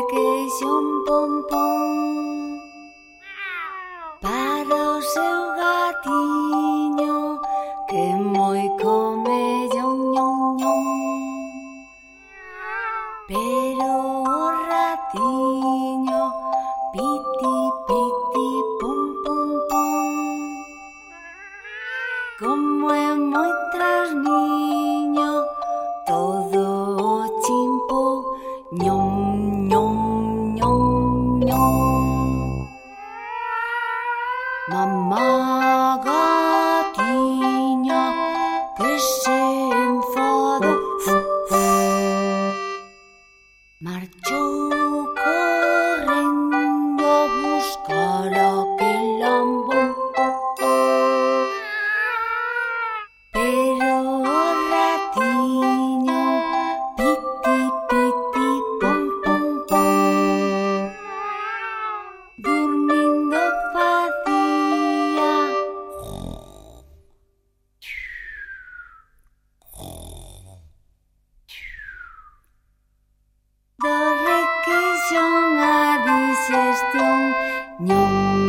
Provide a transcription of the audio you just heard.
un pom para o seu gatiño que moi come ñon ñon. Ñon Pero o ratiño piti, piti, pom pom pom Como é moi tras niño todo o chimpo ñon 맘마가 xong a dices tung nyong